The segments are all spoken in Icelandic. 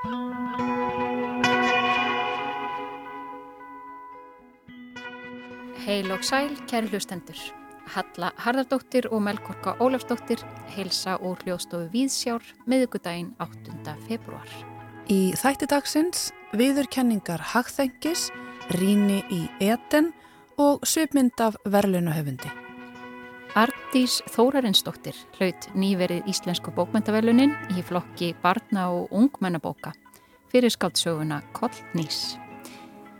Heil og sæl, kæri hlustendur. Halla Harðardóttir og Melkorka Ólafsdóttir heilsa úr hljóðstofu Víðsjár miðugudaginn 8. februar. Í þættidagsins viðurkenningar hagþengis, ríni í eten og svipmynd af verðlunahöfundi. Artís Þórarinsdóttir hlaut nýverið Íslensku bókmyndavelunin í flokki barna og ungmennabóka fyrir skáldsöguna Kollnís.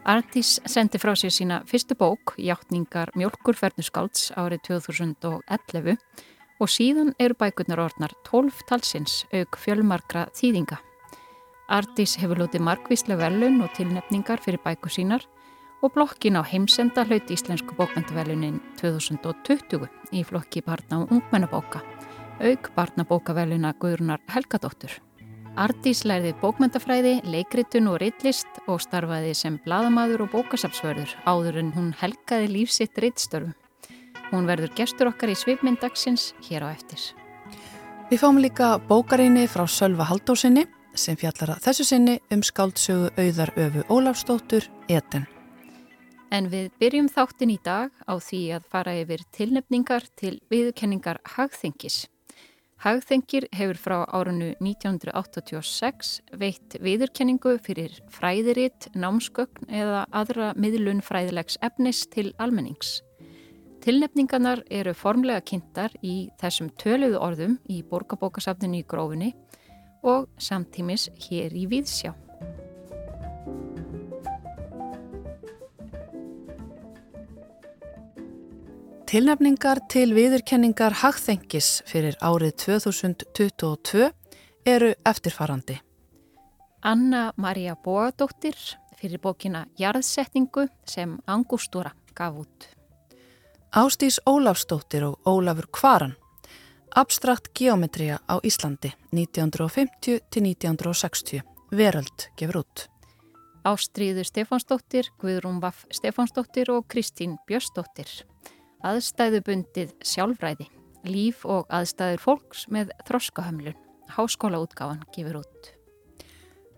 Artís sendi frá sér sína fyrstu bók, Játtningar mjölkurferðnuskálds árið 2011 og síðan eru bækurnar orðnar 12 talsins auk fjölmarkra þýðinga. Artís hefur lótið markvíslega velun og tilnefningar fyrir bækur sínar og blokkin á heimsenda hlaut Íslensku bókmyndavelunin 2020 í flokki barna og ungmennabóka, auk barnabókaveluna Guðrunar Helgadóttur. Ardís lærði bókmyndafræði, leikritun og ritlist og starfaði sem bladamadur og bókasapsvörður áður en hún helgaði lífsitt rittstörfum. Hún verður gestur okkar í svipmyndagsins hér á eftir. Við fáum líka bókarinni frá Sölva Haldósinni sem fjallar að þessu sinni um skáldsögu auðar öfu Ólafstóttur Eten. En við byrjum þáttin í dag á því að fara yfir tilnefningar til viðkenningar hagþengis. Hagþengir hefur frá árunnu 1986 veitt viðurkenningu fyrir fræðiritt, námsgögn eða aðra miðlun fræðilegs efnis til almennings. Tilnefningarnar eru formlega kynntar í þessum töluðu orðum í borgarbókasafninu í grófinni og samtímis hér í Víðsjá. Tilnefningar til viðurkenningar hagþengis fyrir árið 2022 eru eftirfarandi. Anna Maria Bóadóttir fyrir bókina Jarðsetningu sem Angústúra gaf út. Ástís Ólafsdóttir og Ólafur Kvaran. Abstrakt geometría á Íslandi 1950-1960. Veröld gefur út. Ástríður Stefánsdóttir, Guðrún Vaff Stefánsdóttir og Kristín Björsdóttir aðstæðubundið sjálfræði, líf og aðstæður fólks með þroskahömlun. Háskólaútgáfan gefur út.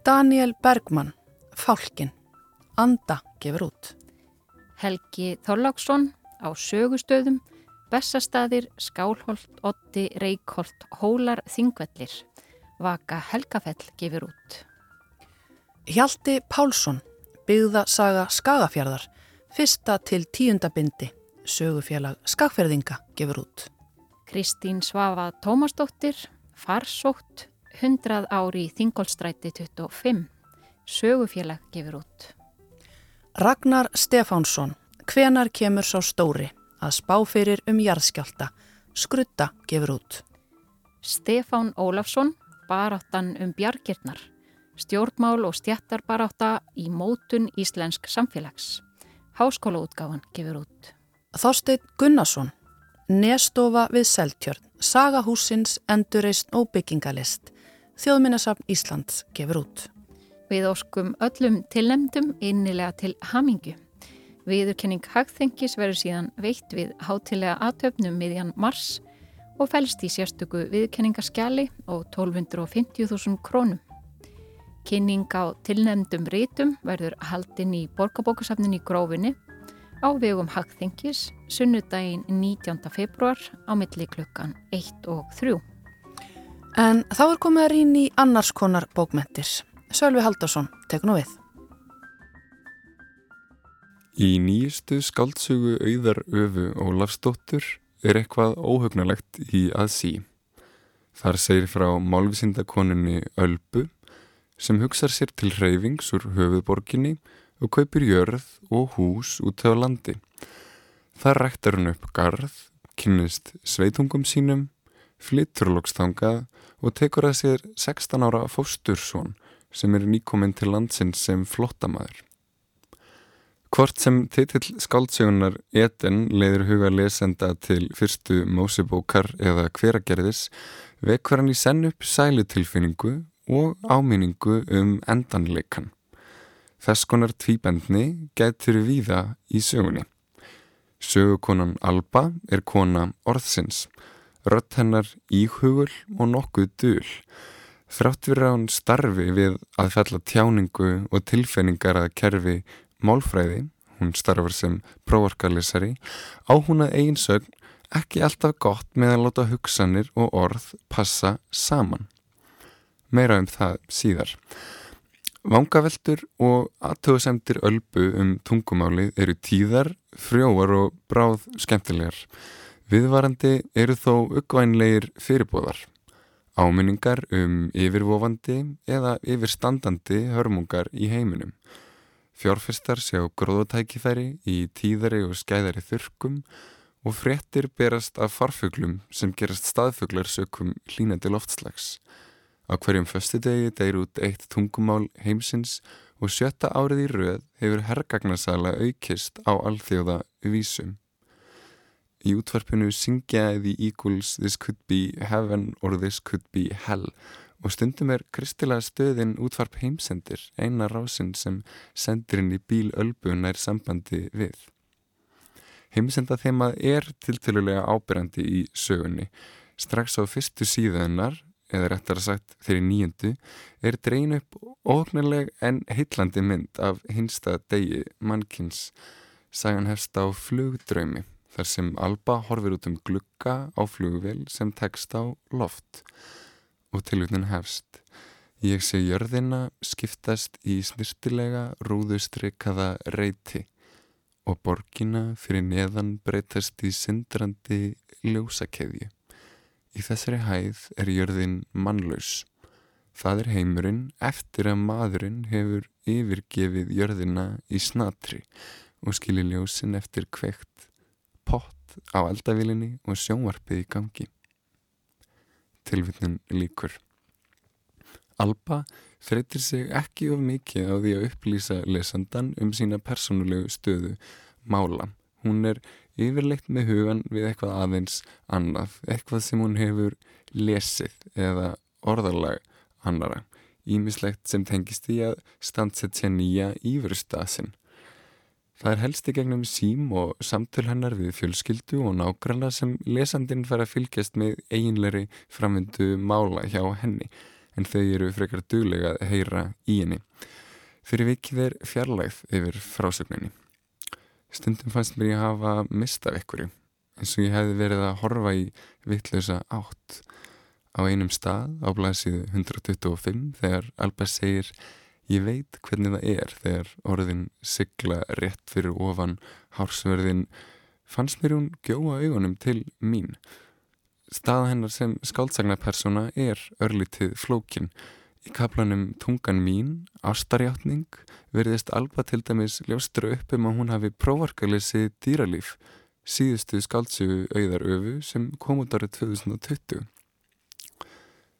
Daniel Bergman, Fálkin, Anda gefur út. Helgi Þorláksson á sögustöðum, Bessastaðir, Skálholt, Otti, Reykholt, Hólar, Þingvellir. Vaka Helgafell gefur út. Hjalti Pálsson, byggða saga Skagafjörðar, fyrsta til tíundabindi sögufélag Skakferðinga gefur út. Kristín Svafa Tómasdóttir, Farsótt, 100 ári í Þingolstræti 25, sögufélag gefur út. Ragnar Stefánsson, hvenar kemur sá stóri að spá fyrir um jarðskjálta, skrutta gefur út. Stefán Ólafsson, baráttan um bjargirnar, stjórnmál og stjættarbarátta í mótun Íslensk samfélags. Háskólaútgáfan gefur út. Þorstein Gunnarsson, Nestofa við Seltjörn, Sagahúsins, Endurreist og Byggingalist, Þjóðminnasafn Íslands gefur út. Við óskum öllum tilnemdum innilega til hamingu. Viðurkenning hagþengis verður síðan veitt við hátilega aðtöfnum miðjan mars og fælst í sérstöku viðkenningaskjali og 1250.000 krónum. Kynning á tilnemdum rítum verður haldinn í borgarbókasafnin í grófinni á vegum Hagþengis sunnudaginn 19. februar á milli klukkan 1 og 3. En þá er komið að rýna í annars konar bókmentir. Sölvi Haldarsson, tekur nú við. Í nýjustu skaldsögu auðar öfu Ólafsdóttur er eitthvað óhugnalegt í aðsí. Þar segir frá málvisindakoninni Ölbu sem hugsar sér til hreyfings úr höfuðborginni og kaupir jörð og hús út á landi. Það ræktar hún upp garð, kynnist sveitungum sínum, flyttur lokstangað og tekur að sér 16 ára fóstursson sem er nýkominn til landsins sem flottamæður. Hvort sem titill skáldsögunar Eden leiður huga lesenda til fyrstu mósibókar eða hveragerðis vekur hann í senn upp sælutilfinningu og áminningu um endanleikan. Þess konar tvíbendni gætur viða í sögunni. Sögukonan Alba er kona orðsins, rött hennar íhugul og nokkuð dul. Þrátt fyrir að hún starfi við að fella tjáningu og tilfeyningar að kerfi málfræði, hún starfar sem prófarkalesari, á hún að eiginsögn ekki alltaf gott með að láta hugsanir og orð passa saman. Meira um það síðar. Vangaveltur og aðtöðsendir ölbu um tungumálið eru tíðar, frjóar og bráð skemmtilegar. Viðvarandi eru þó uppvænleir fyrirbóðar. Áminningar um yfirvofandi eða yfirstandandi hörmungar í heiminum. Fjárfestar sjá gróðutækifæri í tíðari og skæðari þurkum og fréttir berast af farfuglum sem gerast staðfuglar sökum hlínandi loftslags. Á hverjum föstudegi deyr út eitt tungumál heimsins og sjötta árið í röð hefur herrgagnarsala aukist á alþjóða vísum. Í útvarpinu syngja The Eagles This Could Be Heaven or This Could Be Hell og stundum er kristilega stöðin útvarp heimsendir, eina rásin sem sendir inn í bíl ölbunar sambandi við. Heimsenda þemað er tiltölulega ábyrjandi í sögunni. Strax á fyrstu síðaðinnar, eða réttar að sagt þeirri nýjöndu, er dreyin upp ógnarleg en heitlandi mynd af hinsta degi mannkins. Sagan hefst á flugdraumi þar sem Alba horfir út um glugga á flugvel sem tekst á loft og tilvitnin hefst. Ég sé jörðina skiptast í snirtilega rúðustrikaða reyti og borgina fyrir neðan breytast í syndrandi ljósakeðju. Í þessari hæð er jörðin mannlaus. Það er heimurinn eftir að maðurinn hefur yfirgefið jörðina í snatri og skilir ljósin eftir kveikt pott á eldavílinni og sjónvarpið í gangi. Tilvittnin líkur. Alba þreytir sig ekki of mikið á því að upplýsa lesandan um sína persónulegu stöðu mála. Hún er yfirleitt með hugan við eitthvað aðeins annað, eitthvað sem hún hefur lesið eða orðalag annara, ímislegt sem tengist í að standsetja nýja íverustasin. Það er helst í gegnum sím og samtöl hennar við fjölskyldu og nágrana sem lesandin fær að fylgjast með eiginleiri framvindu mála hjá henni en þau eru frekar duglega að heyra í henni. Fyrir vikið er fjarlægð yfir frásögninni. Stundum fannst mér ég hafa mistað ekkuri eins og ég hefði verið að horfa í vittlösa átt á einum stað á blæsið 125 þegar Alba segir ég veit hvernig það er þegar orðin sigla rétt fyrir ofan hársverðin fannst mér hún gjóa augunum til mín Staða hennar sem skáldsagnapersona er örlítið flókin. Í kaplanum Tungan mín, Ástarjáttning, verðist Alba til dæmis ljóstra upp um að hún hafi prófarkalesið dýralíf, síðustu skáldsögu auðar öfu sem kom út árið 2020.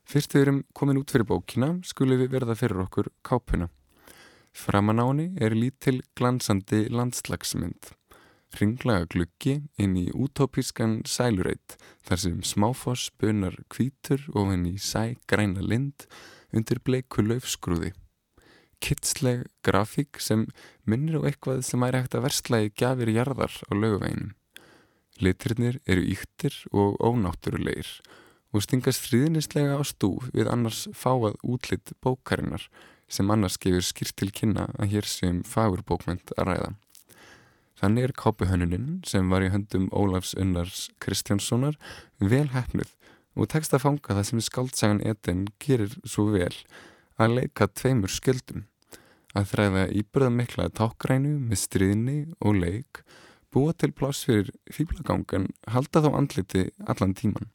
Fyrst við erum komin út fyrir bókina skulum við verða fyrir okkur kápuna. Framan á henni er lítil glansandi landslagsmynd ringlaga gluggi inn í útópískan sælureit þar sem smáfoss bunar kvítur og henni sæ græna lind undir bleiku laufskrúði. Kittsleg grafík sem minnir á eitthvað sem er hægt að versla í gafir jarðar á löguveginum. Litriðnir eru yktir og ónátturulegir og stingast fríðnislega á stúf við annars fáað útlitt bókarinnar sem annars gefur skýrt til kynna að hér séum fagurbókment að ræða. Þannig er kápuhönnuninn sem var í höndum Ólafs Unnars Kristjánssonar vel hefnuð og tekst að fanga það sem skaldsagan etin gerir svo vel að leika tveimur skjöldum. Að þræða íbyrða mikla tákgrænu með stríðni og leik, búa til pláss fyrir fýblagangan, halda þá andliti allan tíman.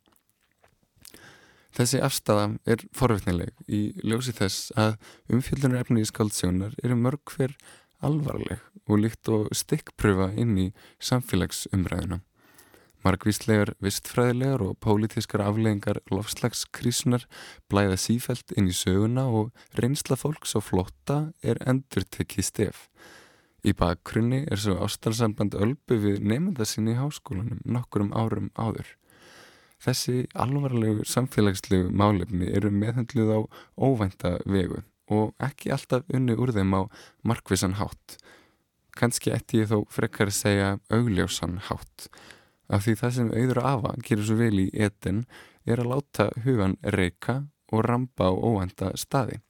Þessi afstafa er forvittnileg í ljósi þess að umfjöldunar efni í skaldsagunar eru mörg hver alvarleg og líkt og stikkpröfa inn í samfélagsumræðuna. Margvíslegar vistfræðilegar og pólitískar afleggingar lofslagskrísunar blæða sífælt inn í söguna og reynsla fólks og flotta er endur tekið stef. Í bakgrunni er svo ástalsamband ölbu við nefnda sinni í háskólanum nokkurum árum áður. Þessi alvarlegu samfélagslegu málefni eru meðhendluð á óvænta vegu og ekki alltaf unni úr þeim á markvisan hátt. Kanski ætti ég þó frekar að segja augljósan hátt, af því það sem auður afa gerir svo vel í etin er að láta hugan reyka og ramba á óvenda staði.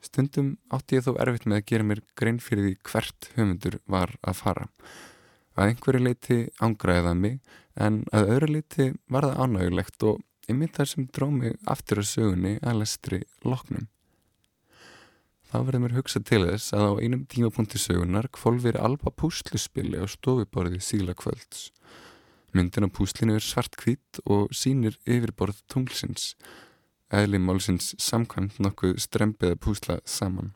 Stundum átti ég þó erfitt með að gera mér grein fyrir því hvert höfundur var að fara. Að einhverju leiti ángraði það mig en að öðru leiti var það ánægulegt og ymmið þar sem dró mig aftur á sögunni að lestri loknum. Þá verður mér hugsað til þess að á einum tímapunkti sögunar kvolvir alba púsluspili á stofuborði síla kvölds. Myndin á púslinu er svart hvít og sínir yfirborð tunglsins eðli málsins samkvæmt nokkuð strempið að púsla saman.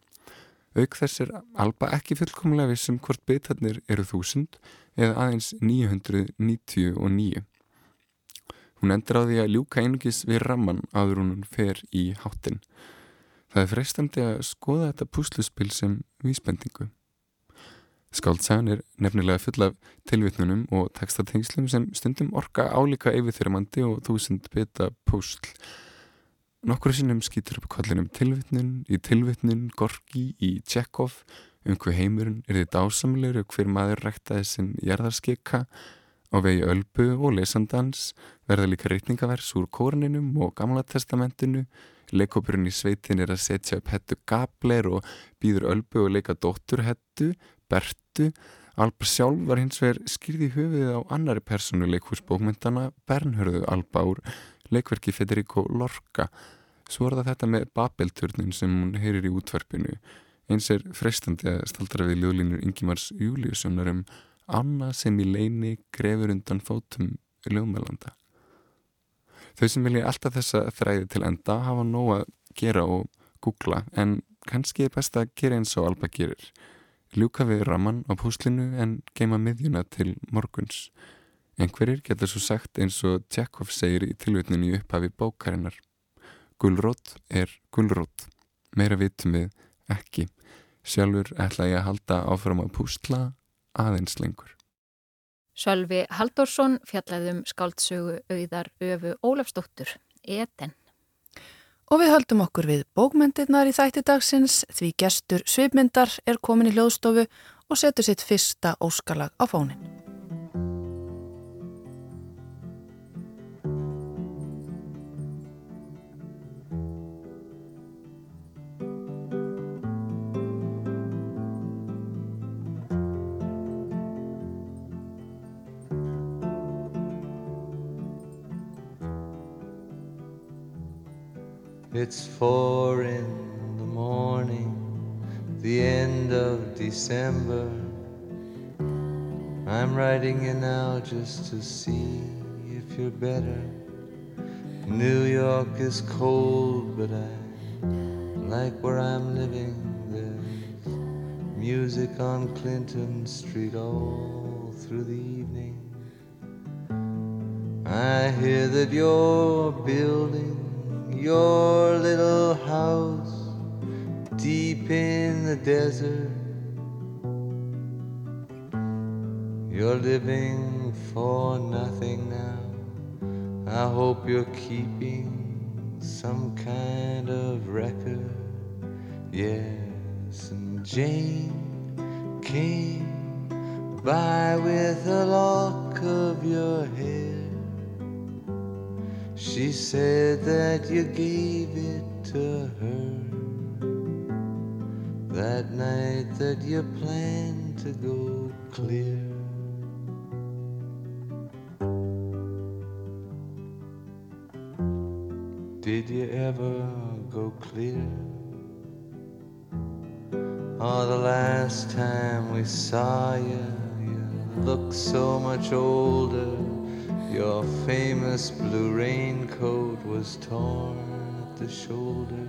Auk þess er alba ekki fullkomlega vissum hvort beitarnir eru þúsund eða aðeins 999. Hún endur á því að ljúka einugis við ramman áður hún fer í háttin. Það er freistandi að skoða þetta púsluspil sem vísbendingu. Skáltsagan er nefnilega full af tilvitnunum og textatengslum sem stundum orka álíka yfirþyrmandi og þúsund beta púsl. Nokkur sinnum skýtur upp kvallinum tilvittnun, í tilvittnun, Gorki, í Tjekov, um hver heimurinn er þið dásamlegur og hver maður ræktaði sinn jarðarskika. Á vegi ölbu og lesandans, verða líka reytingavers úr kórninum og gamla testamentinu, leikópurinn í sveitin er að setja upp hettu gabler og býður ölbu og leika dótturhettu, bertu, Alba sjálf var hins vegar skýrði höfuðið á annari personu leikhúsbókmyndana Bernhörðu Alba úr leikverki Federico Lorca. Svo er það þetta með Babelturnin sem hún heyrir í útvarpinu. Eins er freistandi að staldra við ljóðlínur Ingimars Júliussonar um Anna sem í leini grefur undan fótum ljóðmælanda. Þau sem vilja alltaf þessa þræði til enda hafa nóg að gera og googla en kannski er best að gera eins og Alba gerir ljúka við raman á púslinu en geima miðjuna til morguns Einhverjir getur svo sagt eins og Tjekov segir í tilvitninu í upphafi bókarinnar. Gullrótt er gullrótt. Meira vitum við ekki. Sjálfur ætla ég að halda áfram að pústla aðeins lengur. Sölvi Halldórsson fjallaðum skáldsögu auðar öfu Ólafsdóttur, Eden. Og við höldum okkur við bókmyndirnar í þætti dagsins því gestur Svipmyndar er komin í hljóðstofu og setur sitt fyrsta óskalag á fónin. It's four in the morning, the end of December. I'm writing you now just to see if you're better. New York is cold, but I like where I'm living. There's music on Clinton Street all through the evening. I hear that you're building your little house deep in the desert. You're living for nothing now. I hope you're keeping some kind of record. Yes, and Jane came by with a lock of your hair. She said that you gave it to her that night that you planned to go clear. Did you ever go clear? Oh, the last time we saw you, you looked so much older. Your famous blue raincoat was torn at the shoulder.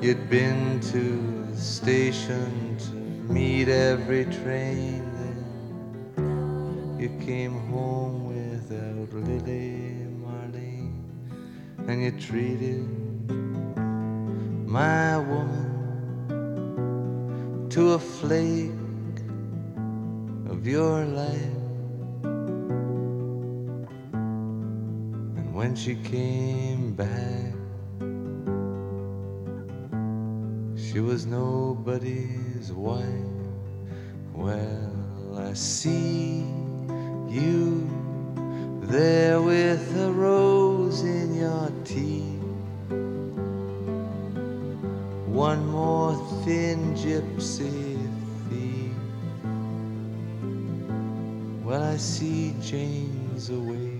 You'd been to the station to meet every train then. You came home without Lily Marlene, and you treated my woman to a flake of your life. When she came back. She was nobody's wife. Well, I see you there with a rose in your teeth. one more thin gypsy thief. Well, I see Jane's away.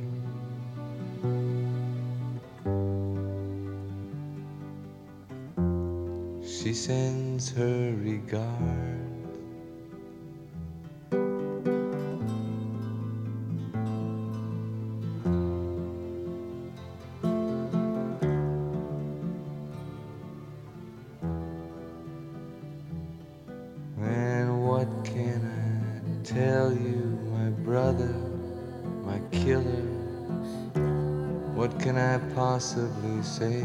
Sends her regard. And what can I tell you, my brother, my killer? What can I possibly say?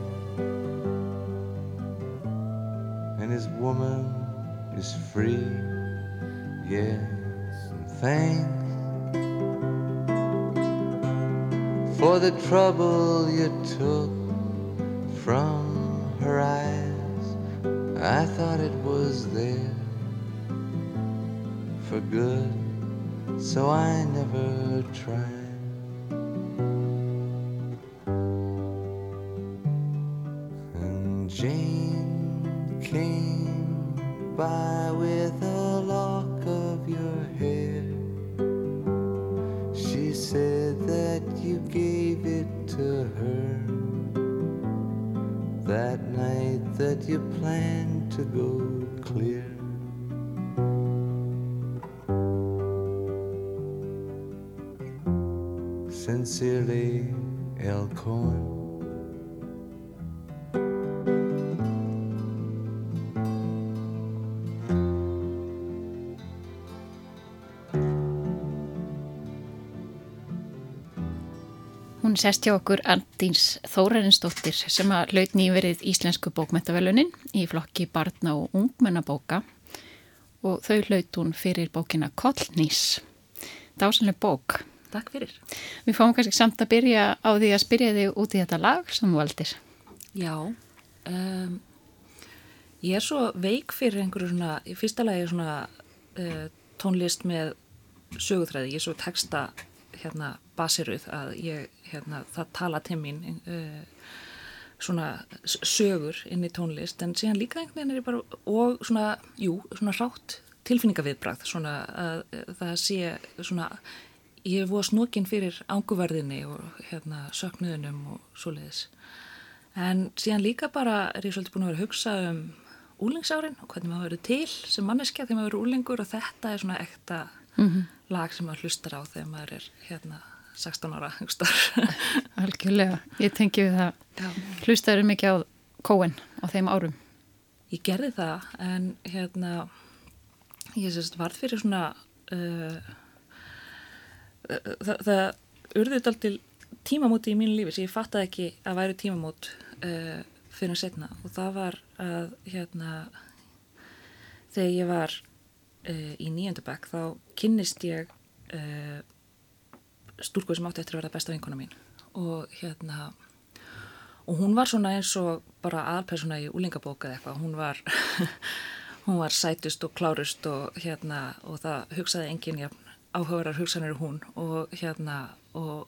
woman is free. Yes, and thanks for the trouble you took from her eyes. I thought it was there for good, so I never tried. By with a lock of your hair. She said that you gave it to her that night that you planned to go clear. Sincerely, L. Hún sest hjá okkur Andins Þórarinsdóttir sem að laut nýverið Íslensku bókmentavelunin í flokki barna og ungmennabóka og þau laut hún fyrir bókina Kollnís. Dásanlega bók. Takk fyrir. Við fáum kannski samt að byrja á því að spyrja þig út í þetta lag sem þú valdir. Já, um, ég er svo veik fyrir einhverju svona, í fyrsta lagi svona uh, tónlist með sögutræði, ég er svo texta hérna basiruð að ég, hérna, það tala til mín uh, svona sögur inn í tónlist, en síðan líka einhvern veginn er ég bara, og svona, jú, svona rátt tilfinningaviðbragð, svona að uh, það sé svona, ég hef voða snokkin fyrir ánguverðinni og hérna söknuðunum og svoleiðis. En síðan líka bara er ég svolítið búin að vera að hugsa um úlingsárin og hvernig maður verið til sem manneskja þegar maður verið úlingur og þetta er svona ekta lag sem maður hlustar á þegar maður er hérna 16 ára. Algjörlega. Ég tengi við það. Hlustaður mikið á Kóen á þeim árum. Ég gerði það en hérna ég sérst varð fyrir svona uh, það, það urðið dál tímamóti í mínu lífi sem ég fattaði ekki að væri tímamót uh, fyrir setna og það var að hérna þegar ég var uh, í nýjöndabæk þá kynnist ég stúlku sem átti eftir að verða besta vinkona mín. Og hérna og hún var svona eins og bara aðalpersona í úlingabóka eða eitthvað, hún var hún var sætust og klárust og hérna og það hugsaði enginn jafn áhugaverðar hugsanir hún. Og hérna og,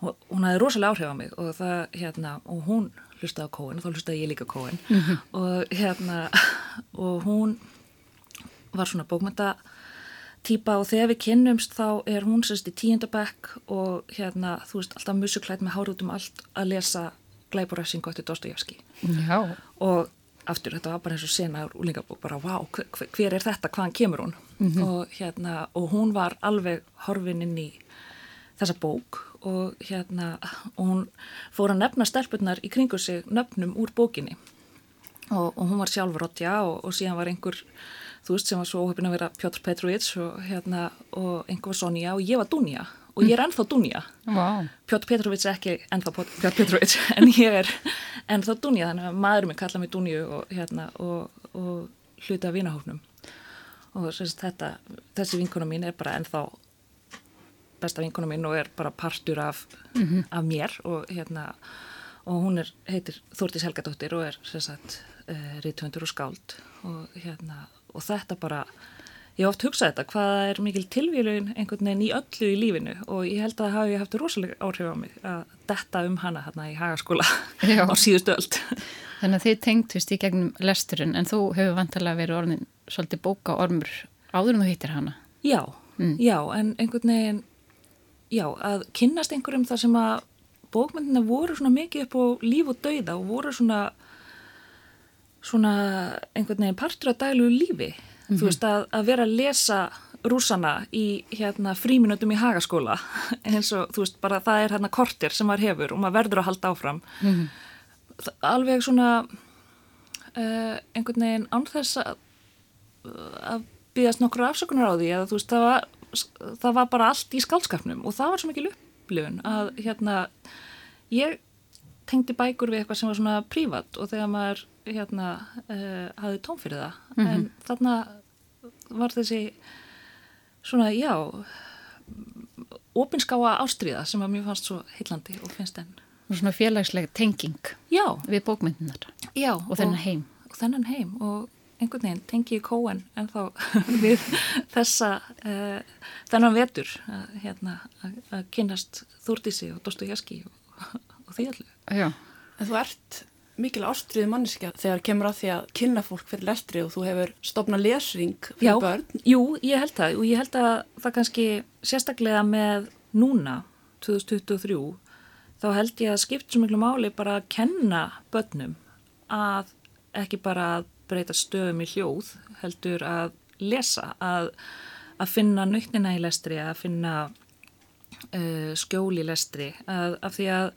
og hún hafði rosalega áhrif á mig og það hérna og hún hlustaði á kóin og þá hlustaði ég líka á kóin og hérna og hún var svona bókmynda típa og þegar við kynnumst þá er hún sérst í tíundabæk og hérna þú veist alltaf musuklætt með hár út um allt að lesa glæburæsingu eftir Dostojevski Já. og aftur þetta var bara eins og sena úr úlingabók bara vá, hver, hver er þetta, hvaðan kemur hún? Og hérna og hún var alveg horfin inn í þessa bók og hérna og hún fór að nefna stelpunnar í kringu sig nöfnum úr bókinni. Og, og hún var sjálfur Rotja og, og síðan var einhver þú veist sem var svo óhefin að vera Pjótr Petrovits og hérna og einhver var Sonja og ég var Dunja og ég er ennþá Dunja Vá. Pjótr Petrovits er ekki ennþá Pjótr Petrovits en ég er ennþá Dunja þannig að maður minn kalla mig Dunju og hérna og, og hluti af vinahófnum og sérst, þetta, þessi vinkona mín er bara ennþá besta vinkona mín og er bara partur af, mm -hmm. af mér og hérna og hún er, heitir Þórtís Helgadóttir og er sérstætt uh, eh, rítvöndur og skáld og hérna og þetta bara ég hef oft hugsað þetta, hvað er mikil tilvíluin einhvern veginn í öllu í lífinu? Og ég held að það hafi haft rosalega áhrif á mig að detta um hana hérna í hagaskóla á síðustu öll Þannig að þið tengtust í gegnum lesturinn en þú hefur vantilega verið orðin svolítið bóka ormur áður en þú hittir hana? Já, mm. já, en einhvern veginn já, að kynnast einhverjum þar sem að bókmyndina voru svona mikið upp á líf og dauða og voru svona svona einhvern veginn partur af daglugu lífi mm -hmm. þú mhm. veist að, að vera að lesa rúsana í hérna fríminutum í hagaskóla eins og þú veist bara það er hérna kortir sem maður hefur og maður verður að halda áfram mm -hmm. alveg svona uh, einhvern veginn ánþess að, að byggast nokkur afsökunar á því að þú veist það var það var bara allt í skaldskapnum og það var svo mikil upplifun að hérna ég tengdi bækur við eitthvað sem var svona prívat og þegar maður hérna uh, hafði tóm fyrir það mm -hmm. en þarna var þessi svona já opinskáa ástriða sem að mér fannst svo heillandi og finnst enn og svona félagslega tenging já. við bókmyndunar og þennan heim og þennan heim og einhvern veginn tengi í kóen en þá við þessa uh, þennan vetur að, hérna, að kynast Þúrdísi og Dostoyevski og, og því allir. Já, en þú ert mikil ástriðið manneskja þegar kemur að því að kynna fólk fyrir lestri og þú hefur stopnað lesring fyrir Já, börn. Jú, ég held það og ég held að það kannski sérstaklega með núna 2023 þá held ég að skipt svo miklu máli bara að kenna börnum að ekki bara að breyta stöðum í hljóð heldur að lesa, að, að finna nöytnina í lestri, að finna uh, skjól í lestri, að, af því að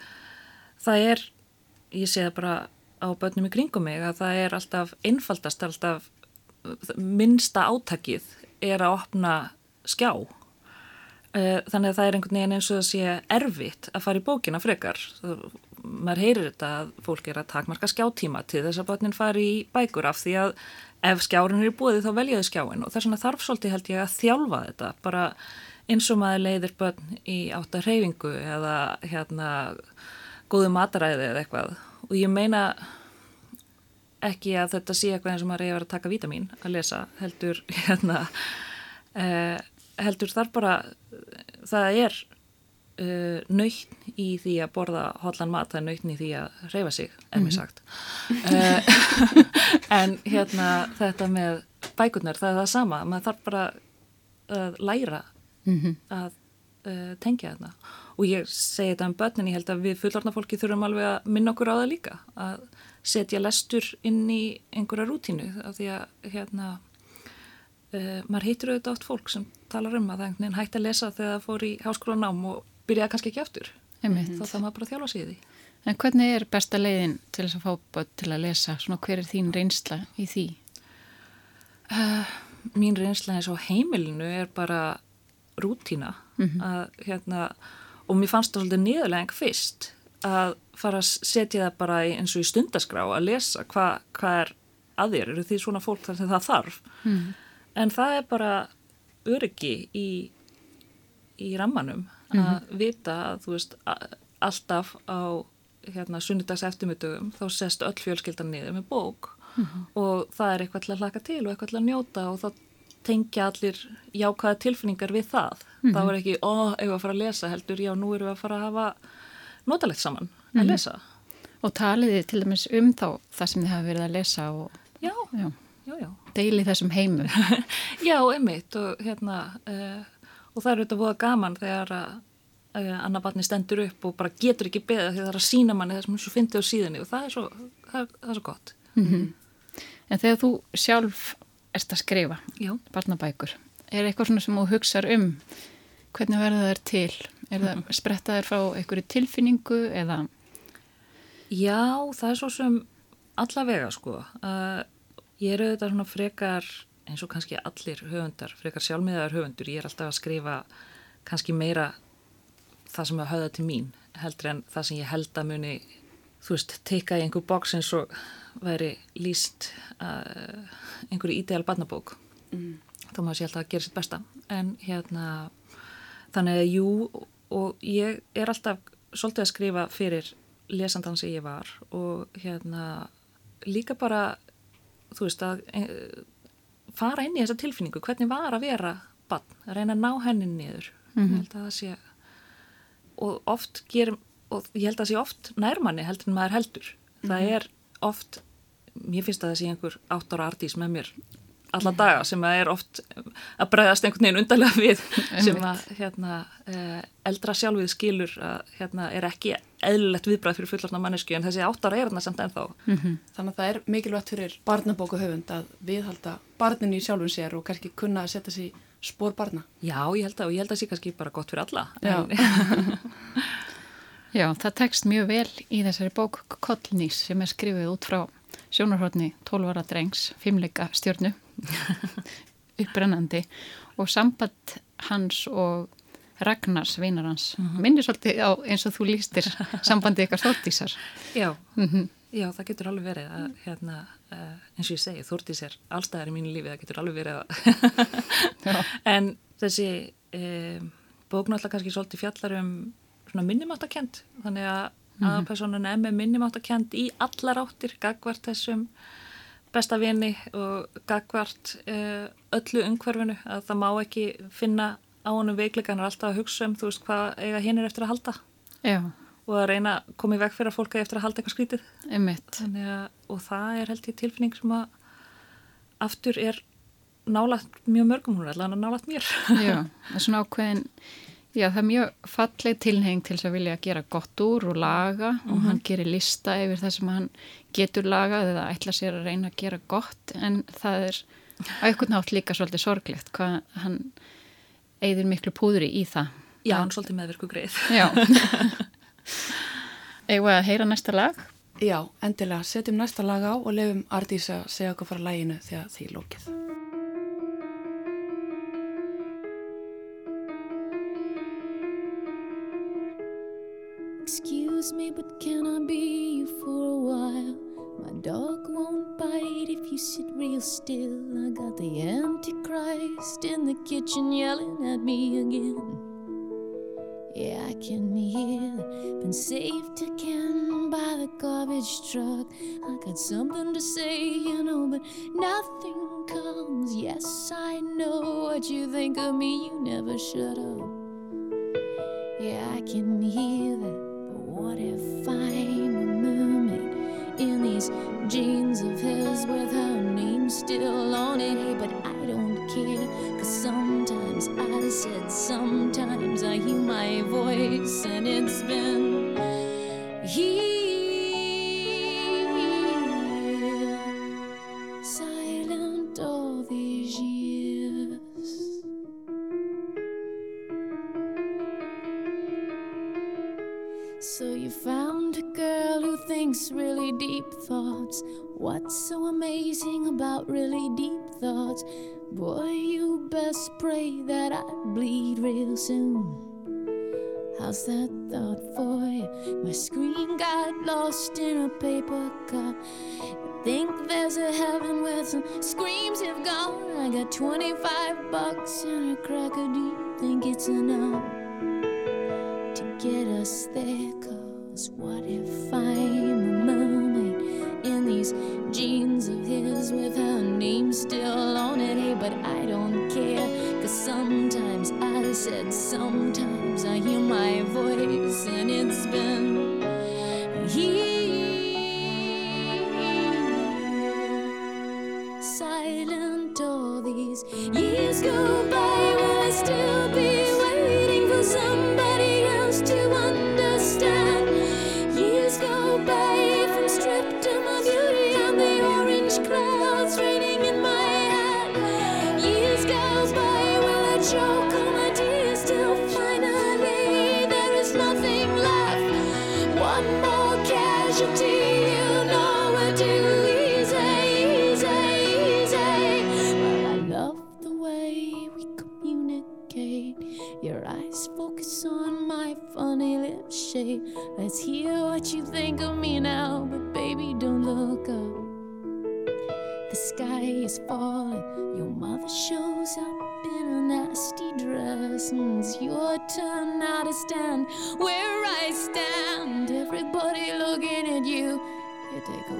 það er, ég sé það bara á börnum í kringum mig, að það er alltaf einfaldast, alltaf minnsta átakið er að opna skjá. Uh, þannig að það er einhvern veginn eins og að sé erfitt að fara í bókina frekar. Maður heyrir þetta að fólk er að takmarka skjáttíma til þess að börnin fari í bækur af því að ef skjárin er í búið þá veljaðu skjáin og þess vegna þarf svolítið held ég að þjálfa þetta. Bara eins og maður leiðir börn í átta hreyfingu eða hérna góðu mataræði eða eitthvað og ég meina ekki að þetta sé eitthvað eins og maður reyður að taka vítamin að lesa heldur hérna eh, heldur þar bara það er uh, eh, nöytn í því að borða hotlan mat, það er nöytn í því að reyfa sig, er mér mhm. sagt uh, en hérna þetta með bækurnar, það er það sama maður þarf bara að læra mm -hmm. að uh, tengja þetta og ég segi þetta um börnin, ég held að við fullorna fólki þurfum alveg að minna okkur á það líka að setja lestur inn í einhverja rútínu af því að hérna Uh, maður heitur auðvitað átt fólk sem talar um að það hægt að lesa þegar það fór í háskólanám og byrjaði kannski ekki aftur Einmitt. þá það maður bara þjála sig í því En hvernig er besta leiðin til þess að fá börn til að lesa? Svona hver er þín reynsla í því? Uh, mín reynsla eins og heimilinu er bara rútína mm -hmm. að, hérna, og mér fannst það svolítið niðurlega fyrst að fara að setja það bara eins og í stundaskrá að lesa hvað hva er að þér, eru því svona fólk þar sem það þarf mm en það er bara öryggi í, í rammanum að mm -hmm. vita að þú veist alltaf á hérna sunnudags eftirmyndugum þá sest öll fjölskyldan niður með bók mm -hmm. og það er eitthvað til að hlaka til og eitthvað til að njóta og þá tengja allir jákaða tilfinningar við það mm -hmm. þá er ekki, ó, ef við að fara að lesa heldur, já, nú erum við að fara að hafa notalegt saman að mhm. lesa Og taliði til dæmis um þá það sem þið hafa verið að lesa og já, já, já, já. deili þessum heimum Já, einmitt og hérna uh, og það eru þetta búið gaman þegar að annar barni stendur upp og bara getur ekki beða því það er að sína manni þess að hún finnst þið á síðunni og það er svo, það er, það er svo gott mm -hmm. En þegar þú sjálf erst að skrifa Já. barnabækur, er eitthvað svona sem þú hugsaður um hvernig verður það er til? Er það -hmm. sprettaður frá einhverju tilfinningu eða? Já, það er svo sem allavega sko uh, ég er auðvitað svona frekar eins og kannski allir höfundar, frekar sjálfmiðar höfundur, ég er alltaf að skrifa kannski meira það sem að höfða til mín heldur en það sem ég held að muni þú veist, teika í einhver bóks eins og væri líst uh, einhverju ídeal barnabók mm. þá maður sé alltaf að gera sitt besta en hérna þannig að jú og ég er alltaf svolítið að skrifa fyrir lesandan sem ég var og hérna líka bara þú veist að e, fara inn í þessa tilfinningu hvernig var að vera bann, að reyna að ná hennin niður mm -hmm. ég held að það sé og oft gerum og ég held að það sé oft nærmanni heldur en maður heldur mm -hmm. það mhm. er oft mér finnst að það sé einhver átt ára artís með mér alla daga sem að er oft að bregðast einhvern veginn undarlega við sem að hérna, eh, eldra sjálfið skilur að hérna, er ekki eðlilegt viðbræð fyrir fullarna mannesku en þessi áttar er þarna samt ennþá. Mm -hmm. Þannig að það er mikilvægt fyrir barnabókuhöfund að viðhalda barninu í sjálfun sér og kannski kunna að setja sér spór barna. Já, ég held að, og ég held að það sé kannski bara gott fyrir alla. Já. Já, það tekst mjög vel í þessari bók Kollnís sem er skrifið út frá sjónarhóttni 12 ára drengs, fimmleika stjórnu upprennandi og samband hans og Ragnars, vinar hans mm -hmm. minnir svolítið á eins og þú lístir sambandi ykkar þórtísar Já, mm -hmm. já, það getur alveg verið að hérna, uh, eins og ég segi þórtísar allstæðar í mínu lífi, það getur alveg verið að en þessi um, bóknáttlega kannski svolítið fjallar um minnumáttakent þannig að mm -hmm. aðalpersonan er með minnumáttakent í allar áttir gagvart þessum besta vini og gagvart uh, öllu umhverfinu að það má ekki finna á honum veikleika hann er alltaf að hugsa um þú veist hvað eiga hinn er eftir að halda. Já. og að reyna að koma í veg fyrir að fólk er eftir að halda eitthvað skrítið. Að, og það er held í tilfinning sem að aftur er nálagt mjög mörgum hún er allavega nálagt mér. Já, það er svona ákveðin Já, það er mjög falleg tilheng til þess að vilja gera gott úr og laga mm -hmm. og mhm. hann gerir lista yfir það sem hann getur lagað eða ætla sér að reyna að gera gott en það er auðvitað nátt líka svolítið sorglegt hvað hann eigðir miklu púðri í það. Já, hann er svolítið meðverku greið. Já. Eða að heyra næsta lag? Já, endilega setjum næsta lag á og lefum Ardís að segja okkur frá læginu þegar því lókið. Real still. I got the Antichrist in the kitchen yelling at me again. Yeah, I can hear been saved again by the garbage truck. I got something to say, you know, but nothing comes. Yes, I know what you think of me, you never shut up. Yeah, I can hear that. But what if in these jeans of his with her name still on it? But I don't care, cause sometimes I said, sometimes I hear my voice, and it's been here. About really deep thoughts? Boy, you best pray that I bleed real soon. How's that thought for you? My screen got lost in a paper cup. Think there's a heaven where some screams have gone. I got 25 bucks and a cracker. Do you think it's enough to get us there? Cause what if I'm a these jeans of his with her name still on it? Hey, but I don't care. Cause sometimes I said, sometimes I hear my voice, and it's been.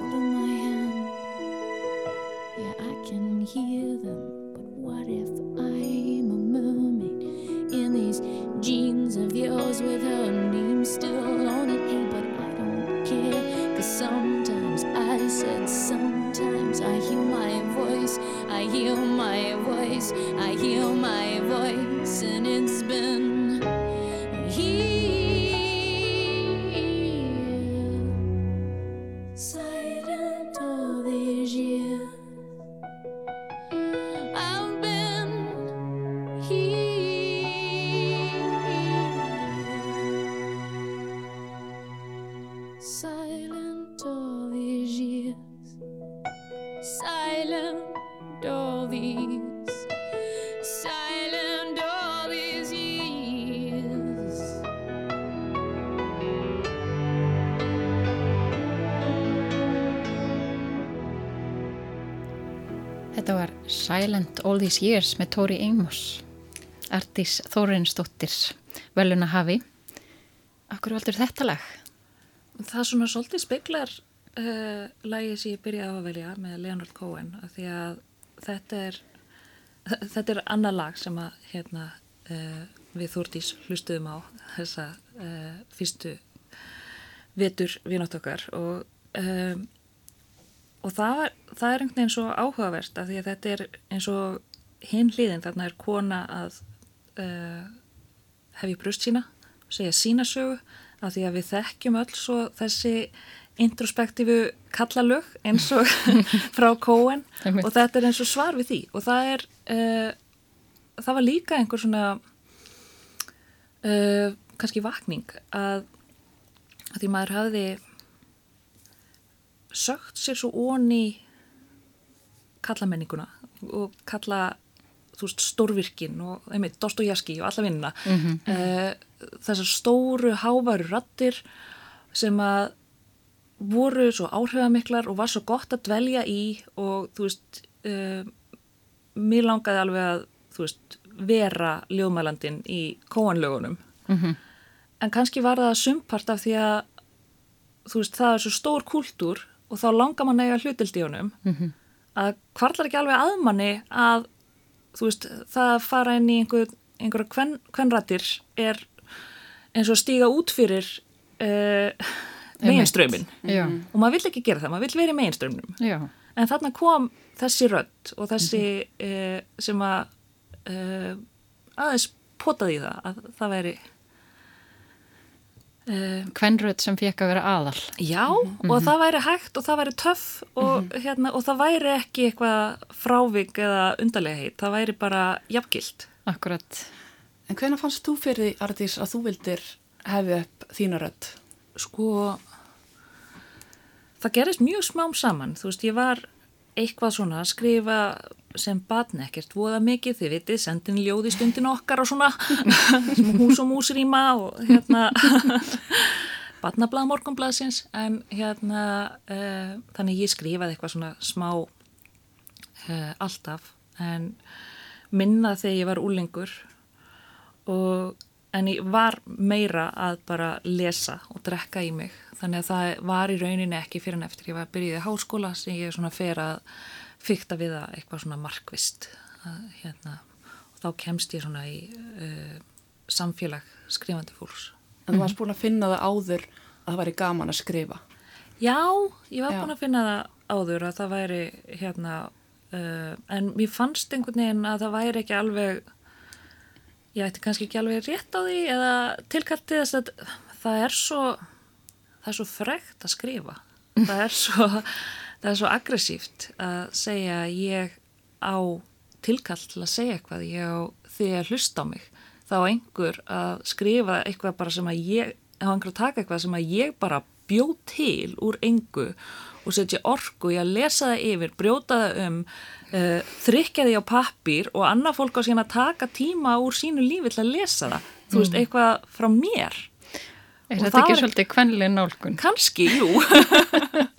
My hand. Yeah, I can hear them, but what if I'm a mermaid in these jeans of yours with her name still on it? Hey, but I don't care, cause sometimes I said sometimes I hear my voice, I hear my voice, I hear my voice, Silent All These Years með Tori Amos, Artís Þórinsdóttir, veluna hafi. Akkur valdur þetta lag? Það svona svolítið speiklar uh, lagi sem ég byrjaði að velja með Leonard Cohen af því að þetta er þetta er annað lag sem að hérna, uh, við Þúrdís hlustuðum á þessa uh, fyrstu vetur vinátt okkar og um, og það, það er einhvern veginn svo áhugavert af því að þetta er eins og hinn hliðin. Þarna er kona að uh, hefja brust sína segja sína sögu af því að við þekkjum öll svo þessi introspektífu kallalög eins og frá Einmitt. og þetta er eins og svar við því. Og það er uh, það var líka einhver svona uh, kannski vakning að, að því maður hafði sögt sér svo onni kallamenninguna og kalla þú veist, stórvirkin og einmitt, Dostoyevski og alla vinnina mm þessar stóru hávaru rattir sem að voru svo áhrifamiklar og var svo gott að dvelja í og þú veist uh, mér langaði alveg að þú veist, vera ljóðmælandin í kóanlögunum en kannski var það sumpart af því að þú veist, það er svo stór kúltúr og þá langar mann eiga hlutild í honum -hmm. að hvarlar ekki alveg að manni að þú veist, það að fara inn í einhver, einhverja kven, kvenrættir er eins og stíga út fyrir uh, meginströmin Já, og maður vill ekki gera það, maður vill vera í meginströmnum já, en þarna kom þessi rödd og þessi uh, sem að uh, aðeins potaði í það að það væri uh, kvenrödd sem fekk að vera aðal. Já, og það væri hægt og það væri töff og, hérna, og það væri ekki eitthvað frávik eða undarlega heit, það væri bara jafngilt. Akkurat. En hvenær fannst þú fyrir því, Ardís, að þú vildir hefði upp þína rödd? Sko, það gerist mjög smám saman, þú veist, ég var eitthvað svona að skrifa sem batn ekkert voða mikið, þið vitið, sendin ljóði stundin okkar og svona, hús og mús rýma og hérna, batnablað morgunblaðsins, en hérna, uh, þannig ég skrifaði eitthvað svona smá uh, alltaf, en minna þegar ég var úlingur og en ég var meira að bara lesa og drekka í mig þannig að það var í rauninni ekki fyrir en eftir ég var að byrja í háskóla sem ég svona fer að fykta við að eitthvað svona markvist að, hérna, og þá kemst ég svona í uh, samfélag skrifandi fólks En þú varst búin að finna það áður að það væri gaman að skrifa. Já, ég var Já. búin að finna það áður að það væri hérna uh, en mér fannst einhvern veginn að það væri ekki alveg ég ætti kannski ekki alveg rétt á því eða tilkallt til þess að það er svo það er svo frekt að skrifa. Það er svo, það er svo aggressíft að segja ég á tilkall til að segja eitthvað ég á því að hlusta á mig þá einhver að skrifa eitthvað bara sem að ég, á einhver að taka eitthvað sem að ég bara bjóð til úr engu og setja orku í að lesa það yfir, brjóta það um uh, þrykja því á pappír og annað fólk á síðan að taka tíma úr sínu lífi til að lesa það. Þú veist, eitthvað frá mér Er þetta ekki svolítið kvenlega nálgun? kannski, jú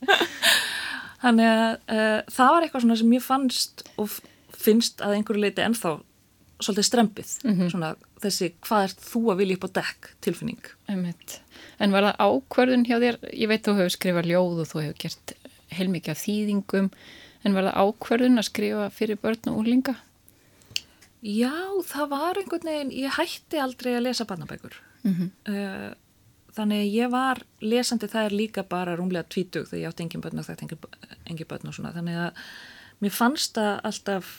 þannig að uh, það var eitthvað svona sem ég fannst og finnst að einhverju leiti ennþá svolítið strempið, svona þessi hvað ert þú að vilja upp á dekk tilfinning. Einmitt. En var það ákvörðun hjá þér, ég veit þú hefur skrifað ljóð og þú hefur gert heilmikið af þýðingum, en var það ákvörðun að skrifa fyrir börn og úrlinga? Já, það var einhvern veginn, ég hætti aldrei að lesa barnabækur. uh, þannig að ég var lesandi er líka bara rúmlega tvítug þegar ég átti engin börn og þetta engin, börn og svona. Þannig að mér fannst það alltaf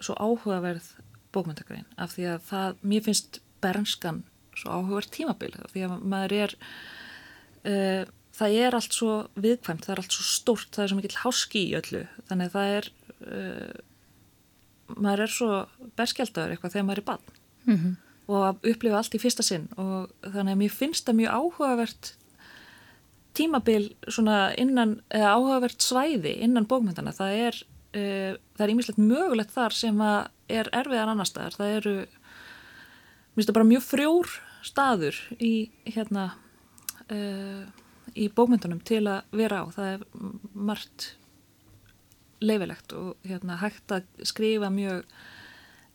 svo áhugaverð bókmyndagrein af því að það, mér finnst bernskan svo áhugaverð tímabil því að maður er uh, það er allt svo viðkvæmt, það er allt svo stórt, það er svo mikill háski í öllu, þannig að það er uh, maður er svo berskjaldaður eitthvað þegar maður er bann Mm -hmm. Og að upplifa allt í fyrsta sinn. Og þannig að mér finnst það mjög áhugavert tímabil svona innan, eða áhugavert svæði innan bókmyndana, það er uh, það er ímislegt mögulegt þar sem að er erfiðan annar staðar, það eru mér finnst það bara mjög frjór staður í hérna uh, í bókmyndunum til að vera á, það er margt leifilegt og hérna hægt að skrifa mjög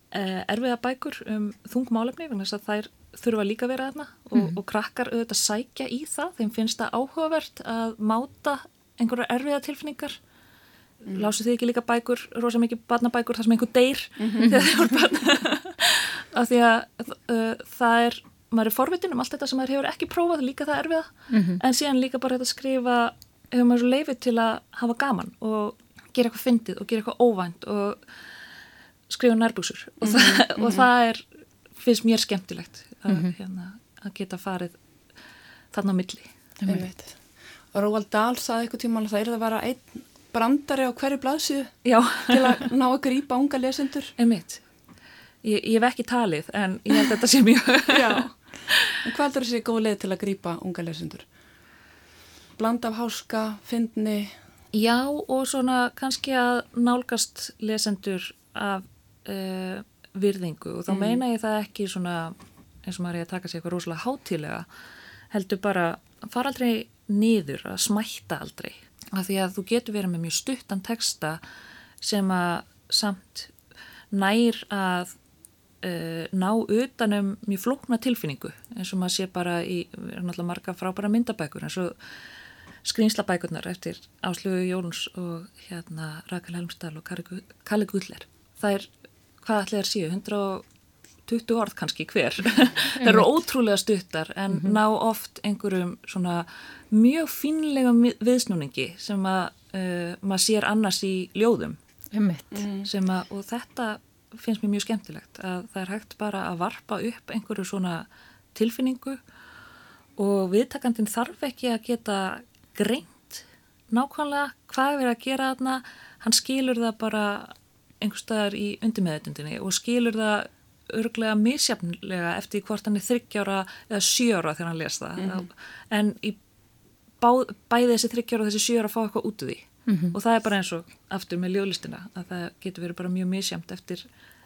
erfiða bækur um þungmálefni vegna þess að þær þurfa líka að vera þarna og, og krakkar auðvitað sækja í það. Þeim finnst það áhugavert að máta einhverjar erfiða tilfinningar. Mm. lásu þið ekki líka bækur rosa mikið barnabækur þar sem einhver deyr þegar þið voru barn? Af því að uh, það er maður er forvitin um allt þetta sem maður hefur ekki prófað líka það erfiða. En síðan líka bara þetta skrifa hefur maður svo leifið til að hafa gaman og gera eitthvað fyndið og gera eitthvað óvænt og skrifa nærbúsur og, það, og það er finnst mér skemmtilegt að, hérna, að geta farið þarna á milli. Og Róald Dahl saði eitthvað tíma að það er að vera einn brandari á hverju blaðsíðu Já, til að ná að grípa unga lesendur. einmitt ég, ég hef ekki talið en ég held þetta sé mjög Já. En hvað er þessi góð leið til að grípa unga lesendur? Bland af háska, fyndni, Já og svona kannski að nálgast lesendur af uh, virðingu. Og þá meina ég það ekki svona eins og maður er að taka sér eitthvað rosalega hátílega heldur bara að fara aldrei niður, að smætta aldrei. Af því að þú getur verið með mjög stuttan texta sem að samt nær að uh, ná utanum mjög flókna tilfinningu. Eins og maður sé bara í, náttúrulega marga frábæra myndabækur eins og skrýnslabækurnar eftir Áslugu Jóns og hérna Rakel Helmstall og Kalli Guðler. Það er, hvað ætli þær séu, 120 orð kannski hver. það eru ótrúlega stuttar en ná oft einhverjum svona mjög fínlega viðsnúningi sem að uh, maður sér annars í ljóðum. Einmitt. sem að, og þetta finnst mér mjög skemmtilegt að það er hægt bara að varpa upp einhverju svona tilfinningu og viðtakandin þarf ekki að geta greint nákvæmlega hvað er verið að gera þarna. Hann skilur það bara einhverstaðar í undirmeðutundinni og skilur það örglega misjafnlega eftir hvort hann er þryggjára eða sjöra þegar hann les það. En í bá, bæði þessi þryggjára og þessi sjöra fá eitthvað út úr því. Og það er bara eins og aftur með ljóðlistina að það getur verið bara mjög misjamt eftir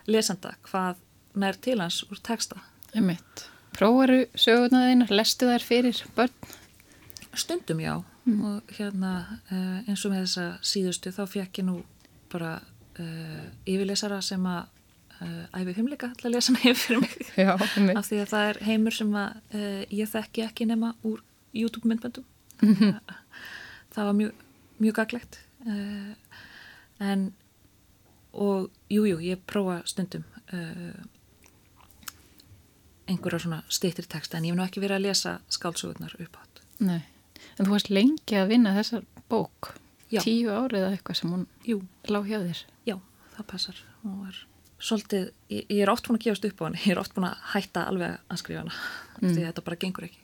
lesanda hvað nær til hans úr texta. Prófaru sögurnar þeinar, lestu þær fyrir börn? Stundum já. Og hérna uh, eins og með þessa síðustu þá fekk ég nú bara uh, yfirlesara sem að uh, æfi humleika til að lesa hefur fyrir mig. Já, af því að það er heimur sem að uh, ég þekki ekki nema úr YouTube myndböndum. Það var mjög, mjög gaglegt uh, en og jújú, jú, ég prófa stundum uh, einhverja svona stýttir texta en ég hef nú ekki verið að lesa skálsögurnar upp átt Nei. En þú varst lengi að vinna þessar bók. Já. Tíu árið eða eitthvað sem hún Jú, lág hjá þér. Já, það passar. Hún var svolítið, ég, ég er oft búin að gefast upp á henni, ég er oft búin að hætta alveg að skrifa hana, mm. því að þetta bara gengur ekki.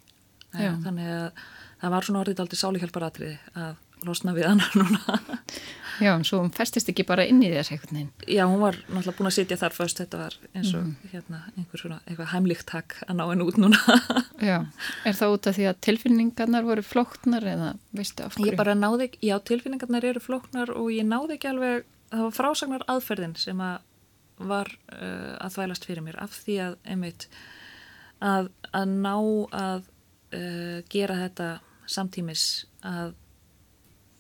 Þannig að það var svona orðið aldrei sálihjálparatriði að losna við hana núna. Já, en svo hún festist ekki bara inn í þess eitthvað. Já, hún var náttúrulega búin að sitja þar fyrst, þetta var eins og hérna einhver svona eitthvað heimlíkt takk að ná henni út núna. Já. Er það út af því að tilfinningarnar voru flóknar eða veistu af hverju? Ég bara náði ekki, já, tilfinningarnar eru flóknar og ég náði ekki alveg, það var frásagnar aðferðin sem að var uh, að þvælast fyrir mér af því að, einmitt, að, að ná að uh, gera þetta samtímis að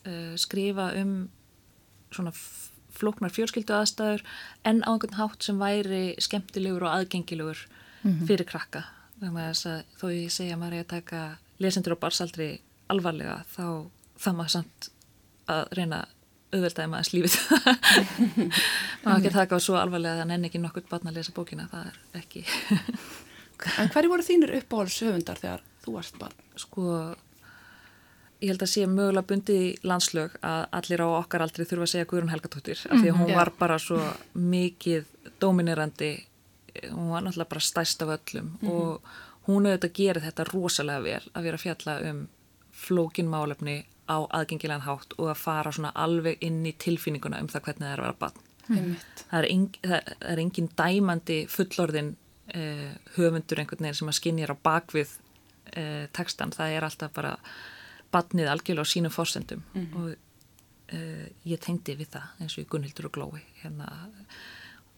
uh, skrifa um svona flóknar fjölskyldu aðstæður en á einhvern hátt sem væri skemmtilegur og aðgengilegur fyrir krakka. Að, þó ég segja að maður er að taka lesendur á barsaldri alvarlega þá það maður samt að reyna auðveldaði maður slífið maður ekki taka á svo alvarlega að það nenni ekki nokkur barn að lesa bókina það er ekki. En hverju voru þínir uppáhaldsöfundar þegar þú varst barn? Sko ég held að sé mögulega bundið í landslög að allir á okkar aldrei þurfa að segja Guðrún Helgatóttir af því að hún var bara svo mikið dominerandi hún var náttúrulega bara stæst af öllum mm -hmm. og hún auðvitað gerir þetta rosalega vel að vera að fjalla um flókin málefni á aðgengilegan hátt og að fara svona alveg inn í tilfinninguna um það hvernig það er að vera bann. Mm. Það, er engin, það er engin dæmandi fullorðin eh, höfundur einhvern veginn sem að skinnir á bakvið eh, tekstan. Það er alltaf bara bannið algjörlega á sínum fórsendum mm -hmm. og eh, ég tengdi við það eins og í Gunnhildur og Glói. Hérna,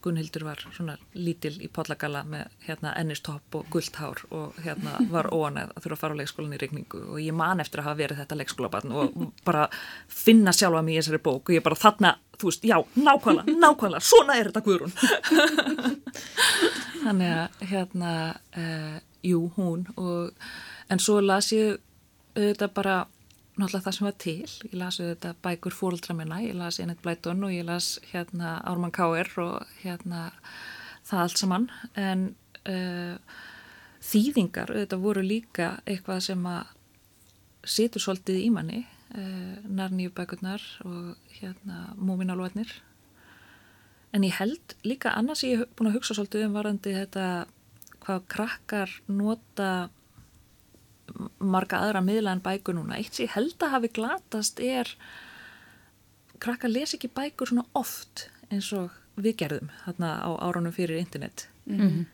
Gunnhildur var svona lítil í podlagala með hérna ennistopp og guldhár og hérna var óanæð að þurfa að fara á leikskólan í regningu og ég man eftir að hafa verið þetta leikskólabarn og bara finna sjálfa mig í þessari bók og ég bara þarna, þú veist, já, nákvæmlega, nákvæmlega, svona er þetta Guðrún. Þannig að hérna, uh, jú, hún og en svo las ég auðvitað bara náttúrulega það sem var til, ég las þetta bækur fóröldra minna, ég las Einett Blæton og ég las hérna Ármann K.R. og hérna það allt saman. En uh, þýðingar þetta voru líka eitthvað sem að situr svolítið í manni uh, nærnýju bækurnar og hérna múminálvarnir en ég held líka annars ég hef búin að hugsa svolítið um varandi þetta hvað krakkar nota marga aðra miðla en bækur núna. Eitt sem ég held að hafi glatast er krakkar les ekki bækur svona oft eins og við gerðum þarna á árunum fyrir internet. Mm -hmm.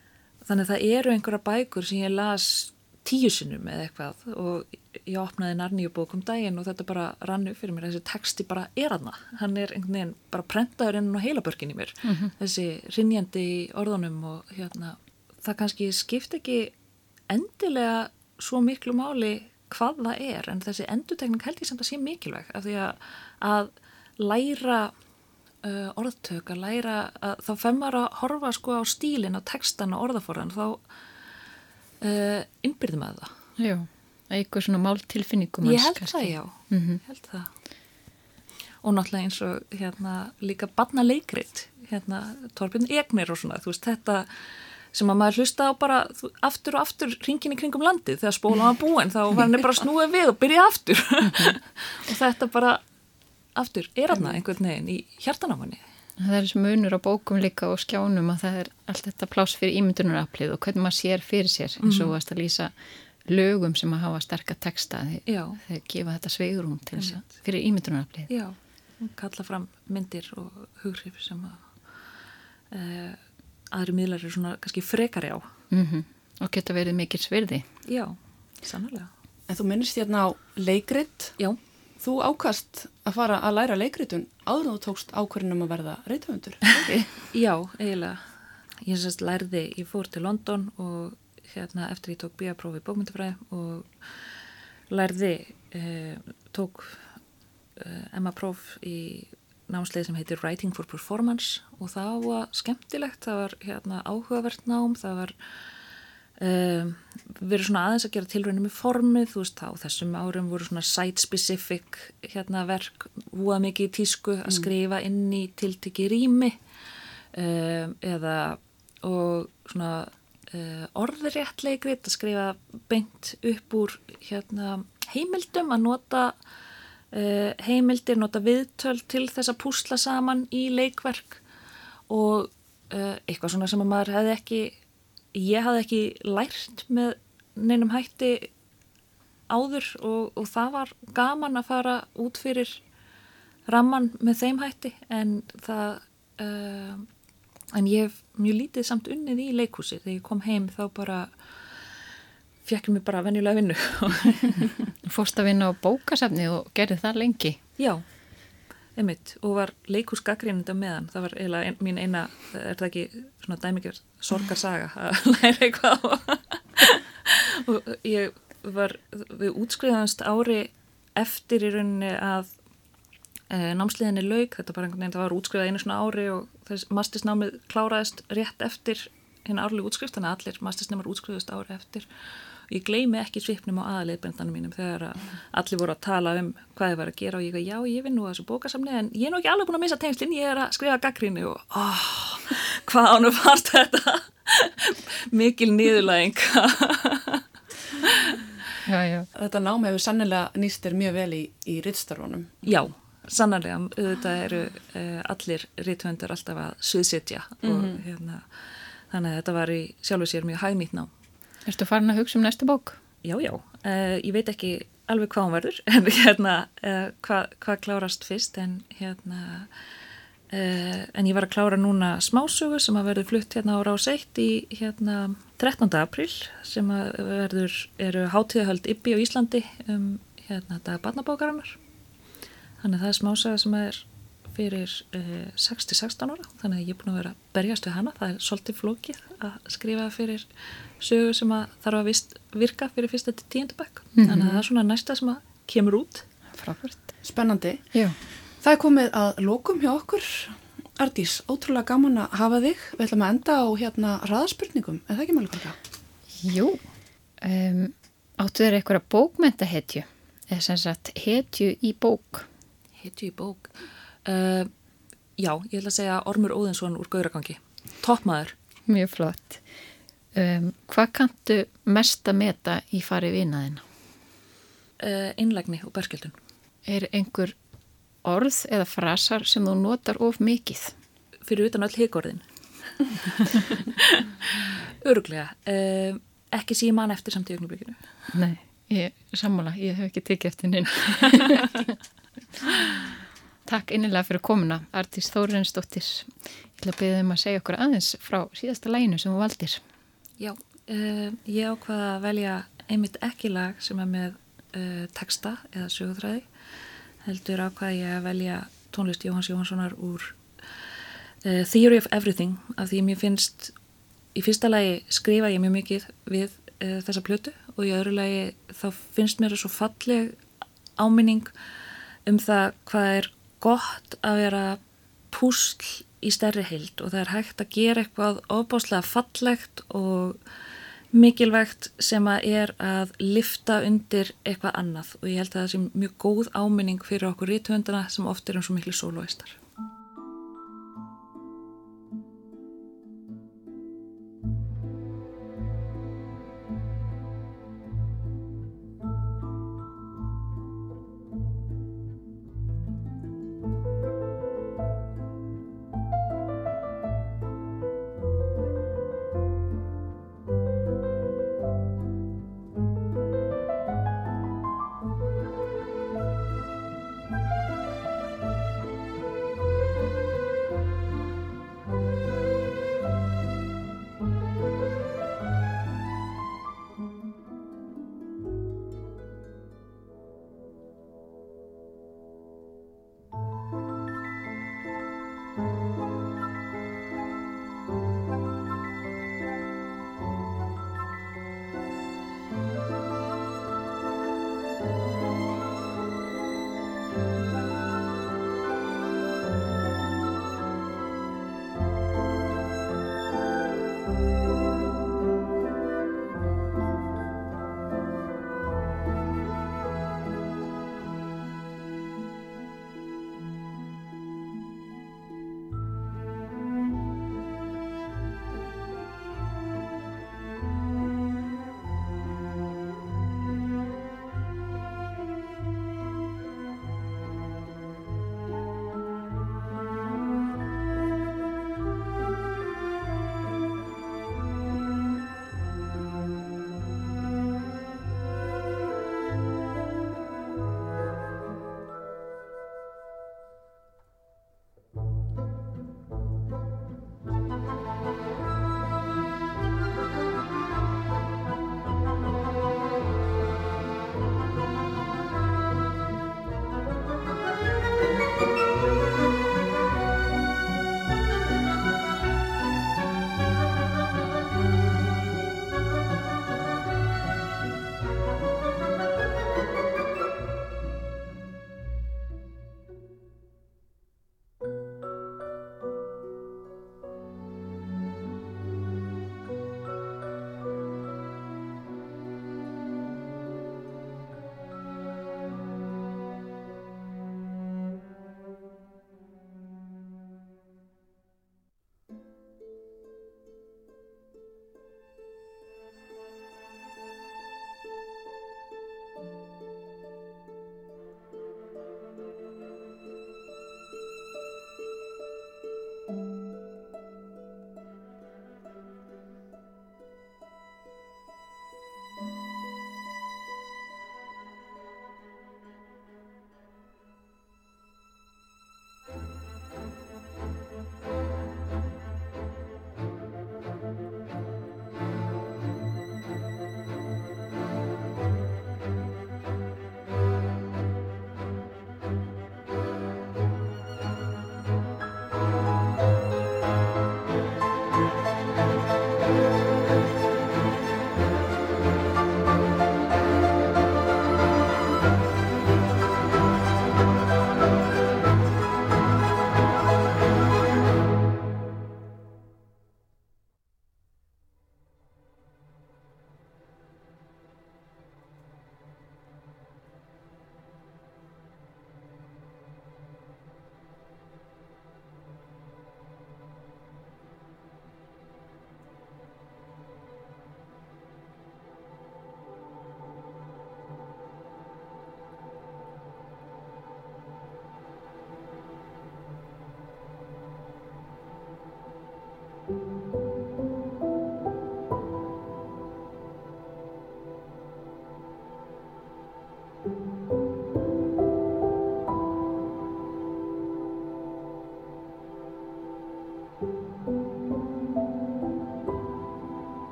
Þannig að það eru einhverja bækur sem ég las tíu sinnum eða eitthvað og ég opnaði narníu bókum daginn og þetta bara rannu fyrir mér þessi texti bara er aðna. Hann er einhvern veginn bara prentaður inn á heila börkin í mér. Mm -hmm. Þessi rinjandi í orðunum og hérna það kannski skipt ekki endilega svo miklu máli hvað það er en þessi endutekning held ég samt að sé mikilvæg af því að, að læra uh, orðtök að læra að þá femmar að horfa sko á stílin, á textan og orðaforðan þá uh, innbyrðum að það. Já, eitthvað svona máltilfinningum Ég held það, já. Mm -hmm. held það. Og náttúrulega eins og hérna líka barna leikrit hérna Torbjörn Egnir og svona, þú veist þetta sem að maður hlusta á bara aftur og aftur ringin í kringum landið. Þegar spóla var búin þá var henni bara snúið við og byrja aftur. Og þetta bara aftur er aðna einhvern veginn í hjartanámanni Það er sem munur á bókum líka og skjánum að það er allt þetta plás fyrir ímyndunaraflið og hvernig maður sér fyrir sér eins og að lýsa lögum sem að hafa sterkar texta þegar gefa þetta sveigurum til þess að fyrir ímyndunaraflið Já, kalla fram myndir og hughrif sem að uh, aðri miðlar eru svona kannski frekari á. Mm -hmm. og geta verið mikil svirði Já, sannlega En þú minnist hérna á leikrit. Já. Þú ákast að fara að læra leikritun áður og þú tókst ákverðinum að verða reythöfundur Já, eiginlega. Ég sérst lærði, ég fór til London og hérna eftir ég tók bíaprófi bókmyndafræði og lærði eh, tók eh, Emma próf í námsleið sem heitir Writing for Performance og það var skemmtilegt, það var hérna, áhugavert nám, það var um, verið svona aðeins að gera tilröðinu með formið, þú veist, á þessum árum voru svona site-specific hérna, verk, húa mikið í tísku að mm. skrifa inn í tiltiki rými um, eða og svona uh, orðréttleikrit að skrifa beint upp úr hérna, heimildum að nota heimildir, nota viðtöl til þess að púsla saman í leikverk og uh, eitthvað svona sem að maður hefði ekki, ég hafði ekki lært með neinum hætti áður og, og það var gaman að fara út fyrir ramman með þeim hætti en það uh, en ég hef mjög lítið samt unnið í leikhúsi þegar ég kom heim þá bara fekk mér bara venjulega vinnu. Fórst að vinna á bókasafni og gerði það lengi? Já, einmitt og var leikúsgaggrínunda meðan. Það var eiginlega ein, mín eina, er það ekki svona dæmigjör sorgarsaga að læra eitthvað og ég var við útskriðanst ári eftir í rauninni að e, námsliðinni lauk, þetta bara einhvern veginn, það var útskrifað einu svona ári og þess mastisnámið kláraðist rétt eftir hérna árlegu útskrift, þannig að allir mastisnámar útskriðast ári eftir og ég gleymi ekki svipnum á aðaleitbendanum mínum þegar allir voru að tala um hvað þið var að gera og ég ekki, já ég vinn nú að þessu bókasamni en ég er nú ekki alveg búin að missa tengslinn, ég er að skrifa gaggrínu og oh, hvað ánum fannst þetta mikil niðurlæging já, já. Þetta nám hefur sannilega nýst þér mjög vel í, í rittstörfunum Já, sannarlega auðvitað eru uh, allir ritthöndur alltaf að suðsitja mm -hmm. og mhm. hérna þannig að þetta var í sjálfu sér mjög hægnýtt ná Erstu farin að hugsa um næstu bók? Já, já, uh, ég veit ekki alveg hvað hún verður en hérna uh, hvað hva klárast fyrst en hérna uh, en ég var að klára núna smásögu sem að verður flutt hérna á rás 1 í hérna 13. april sem að verður eru hátíðahöld yppi á Íslandi um hérna dag barnabókarinnar þannig að það er smásöga sem er fyrir uh, 6-16 ára þannig að ég er búin að vera að berjast við hana. Það er svolítið flókið að skrifa fyrir sögu sem að þarf að vist, virka fyrir fyrsta til tíundabæk mm -hmm. þannig að það er svona næsta sem að kemur út. Frábært. Spennandi. Já. Það er komið að lokum hjá okkur. Ardís, ótrúlega gaman að hafa þig. Við ætlum að enda á hérna raðspurningum er það ekki mjög líka? Jú. Um, Áttu þeir eitthvað bókmenta hetju eða sem sagt hetju í bók. Hetju í bók uh, Já, ég ætla að segja Ormur Óðinsson úr Gauragangi Toppmaður Mjög flott Um, hvað kanntu mest að meta í fari vinaðina? Uh, einlægni og berskjöldun. Er einhver orð eða frasar sem þú notar of mikið? Fyrir utan all higorðin. Öruglega. Uh, ekki síman eftir samt í augnublikinu. Nei, ég, sammála, ég hef ekki tekið eftir nynn. Takk innilega fyrir komuna, Artís Þórensdóttir. Ég ætla að beða um að segja okkur aðeins frá síðasta læginu sem þú valdir. Já, uh, ég ákvaða að velja einmitt ekki lag sem er með uh, texta eða sögutræði heldur ákvaða ég að velja tónlist Jóhans Jóhanssonar úr uh, Theory of Everything af því mér finnst í fyrsta lagi skrifa ég mjög mikið við þessa plötu og í öðru lagi þá finnst mér það svo falleg áminning um það hvað er gott að vera púsl í stærri heild og það er hægt að gera eitthvað ofbáslega fallegt og mikilvægt sem að er að lifta undir eitthvað annað og ég held að það sé mjög góð áminning fyrir okkur rítvöndana sem oft er um svo miklu sólóistar. Bye.